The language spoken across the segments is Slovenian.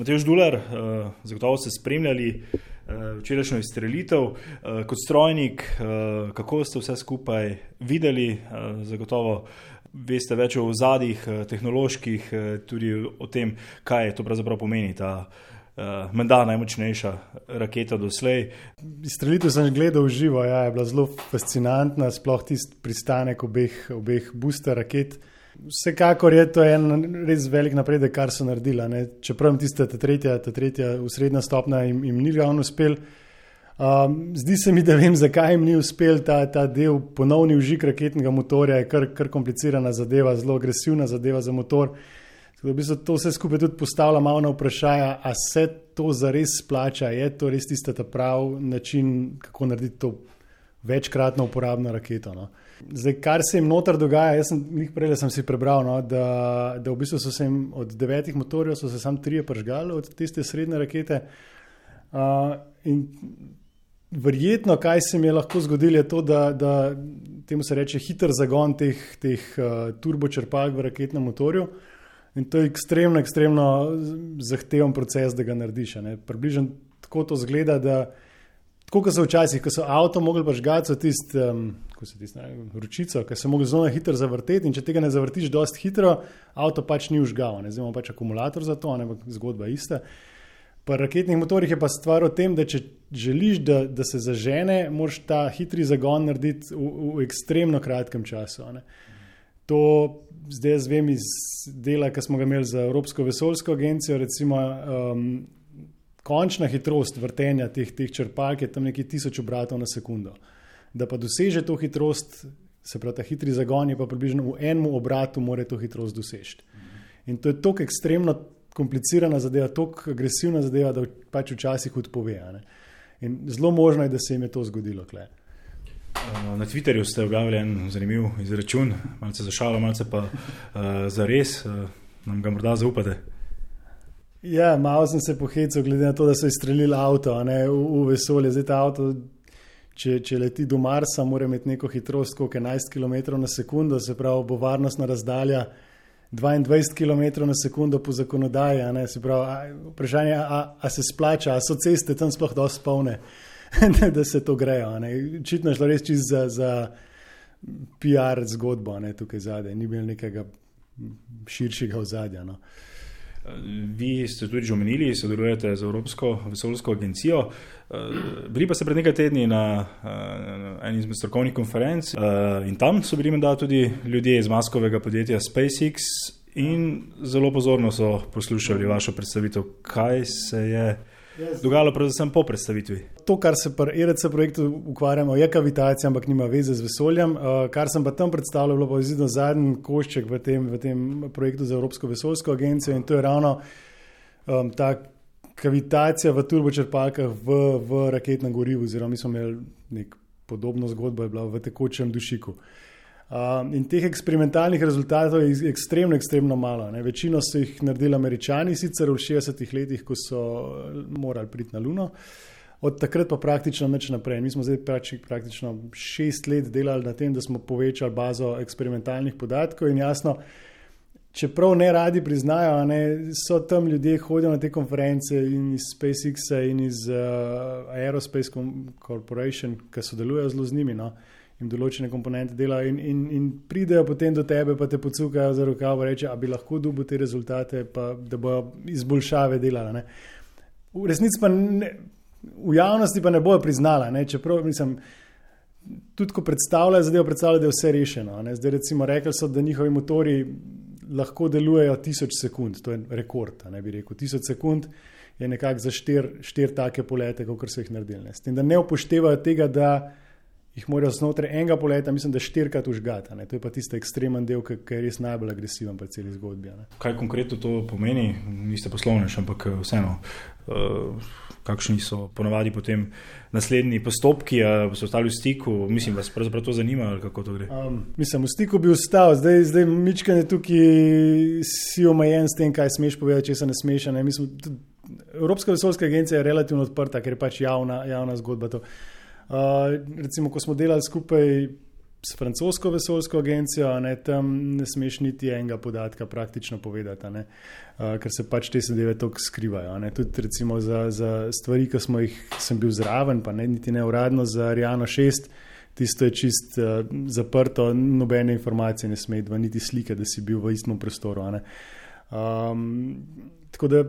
Matež Dular, uh, zagotovo ste spremljali uh, včerajšnjo izstrelitev. Uh, kot strojnik, kako ste vse skupaj videli, zagotovo veste več o zadjih, tehnoloških, tudi o tem, kaj to pravzaprav pomeni. Ta, Uh, Menda najmočnejša raketa doslej. Izstrelitev sem gledal živo, ja, je bila zelo fascinantna, sploh tisti pristanek obeh, obeh booster raket. Uh, Vsekakor je to en res velik napredek, kar so naredili. Ne? Čeprav tiste ta tretja, ta tretja usrednja stopnja jim, jim ni ravno uspel. Um, zdi se mi, da vem, zakaj jim ni uspel ta, ta del ponovni užik raketnega motorja, je kar, kar komplicirana zadeva, zelo agresivna zadeva za motor. Tako da to vse skupaj tudi postavlja malo na vprašanje, ali se to zares splača, je to res tisti pravi način, kako narediti to večkratno uporabno raketo. No? Zdaj, kar se jim noter dogaja, jaz sem jih prej sem si prebral, no, da, da v bistvu so se jim od devetih motorjev so se samo tri pržgali od tiste srednje rakete. Uh, in verjetno, kaj se jim je lahko zgodilo, je to, da, da temu se reče hiter zagon teh, teh uh, turbočrpalk v raketnem motorju. In to je ekstremno, ekstremno zahteven proces, da ga narediš. Približno tako to zgleda, da tako kot so včasih, ko so avto mogli pažgati, so tisti. Um, ko se ti znajo ročico, ki se lahko zelo hitro zavrteti. In če tega ne zavrtiš dosti hitro, avto pač ni užgal, ne znamo pač akumulator za to, ampak zgodba je ista. Pri raketnih motorjih je pa stvar v tem, da če želiš, da, da se zažene, moraš ta hitri zagon narediti v, v ekstremno kratkem času. Ne. To zdaj jaz vem iz dela, ki smo ga imeli za Evropsko vesoljsko agencijo. Recimo, um, končna hitrost vrtenja teh, teh črpalk je tam nekaj tisoč obratov na sekundo da pa doseže to hitrost, se pravi, ta hitri zagon je pa približno v enem obratu, mora to hitrost doseči. In to je tako ekstremno komplicirana zadeva, tako agresivna zadeva, da pač včasih odpove. In zelo možno je, da se jim je to zgodilo. Kle. Uh, na Twitterju ste objavili en zanimiv izračun, malce za šalo, malce pa uh, za res, uh, nam ga morda zaupate. Ja, malo sem se pohecel, glede na to, da so izstrelili avto ne, v, v vesolje. Zdaj ta avto če, če leti do Marsa, mora imeti neko hitrost, kot 11 km na sekundo, se pravi, bo varnostna razdalja 22 km na sekundo po zakonodaji. Vprašanje je, ali se splača, ali so ceste tam sploh dosti polne, da se to grejo. Očitno je šlo res čist za, za PR zgodbo, ne, tukaj zadaj, ni bil nekega širšega ozadja. No. Vi ste tudi že omenili, sodelujete z Evropsko vesoljsko agencijo. Eh, bili pa ste pred nekaj tedni na uh, eni izmed strokovnih konferenc uh, in tam so bili menda tudi ljudje iz maskovega podjetja SpaceX in zelo pozorno so poslušali vašo predstavitev, kaj se je dogajalo, predvsem po predstavitvi. To, kar se pri ERC projektu ukvarjamo, je kavitacija, ampak nima veze z vesoljem. Uh, kar sem pa tam predstavljal, bilo izidno zadnji košček v tem, v tem projektu za Evropsko vesoljsko agencijo in to je ravno um, ta kavitacija v turbočrpalkah v, v raketnem gorivu, oziroma mi smo imeli nek podobno zgodbo, je bila v tekočem dušiku. Uh, in teh eksperimentalnih rezultatov je ekstremno, ekstremno malo. Ne. Večino so jih naredili američani, sicer v 60-ih letih, ko so morali priti na Luno, od takrat pa praktično nič naprej. Mi smo zdaj praktično šest let delali na tem, da smo povečali bazo eksperimentalnih podatkov in jasno, čeprav ne radi priznajo, ne, so tam ljudje, hodijo na te konference in iz SpaceX-a in iz uh, Aerospace Corporation, ki sodelujejo zelo z njimi. No, In določene komponente dela, in, in, in pridejo potem do tebe, pa te pocukajo za rokav, reče, da bi lahko dobil te rezultate, pa da bo izboljšave delala. V resnici pa ne, v javnosti pa ne bojo priznala. Ne, čeprav, mislim, tudi ko predstavljajo zadevo, predstavljajo, da je vse rešeno. Ne. Zdaj, recimo, rekli so, da njihovi motori lahko delujejo tisoč sekund, to je rekord. Ne bi rekel, tisoč sekund je nekako za štir, štir take polete, kot so jih naredili. S tem, da ne upoštevajo tega, da jih morajo znotraj enega poleta, mislim, da štirikrat užgati. To je pa tisti ekstremen del, ki je res najbolj agresiven pri celi zgodbi. Ne. Kaj konkretno to pomeni? Niste poslovnež, ampak eh, vseeno. Uh, kakšni so ponovadi potem naslednji postopki, ali so ostali v stiku, mislim, vas pravzaprav to zanima, kako to gre. Um, mislim, v stiku bi ostal, zdaj, zdaj mičkanje tukaj si omejen s tem, kaj smeš povedati, če se ne smeš. Ne? Mislim, Evropska vesoljska agencija je relativno odprta, ker je pač javna, javna zgodba. To. Uh, recimo, ko smo delali skupaj s francosko vesoljsko agencijo, ne, tam ne smeš niti enega podatka praktično povedati, ne, uh, ker se pač te zadeve tako skrivajo. Ne. Tudi recimo za, za stvari, ki smo jih, sem bil zraven, pa ne niti ne uradno za Ariano 6. Tisto je čist uh, zaprto, nobene informacije ne sme, dva niti slike, da si bil v istem prostoru. Um, tako da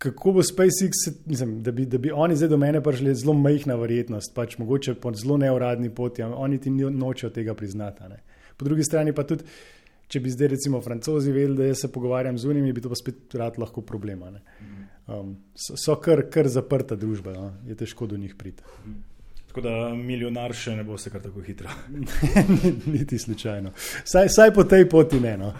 kako bo SpaceX, mislim, da, bi, da bi oni zdaj do mene prišli, zelo majhna verjetnost, pač mogoče po zelo neuradni poti, oni ti nočejo tega priznati. Ne. Po drugi strani pa tudi, če bi zdaj recimo francozi vedeli, da se pogovarjam z unimi, bi to pa spet rad lahko problema. Um, so so kar, kar zaprta družba, no. je težko do njih priti. Tako da milijonar še ne bo se kar tako hitro. Niti slučajno. Saj, saj po tej poti ne. No.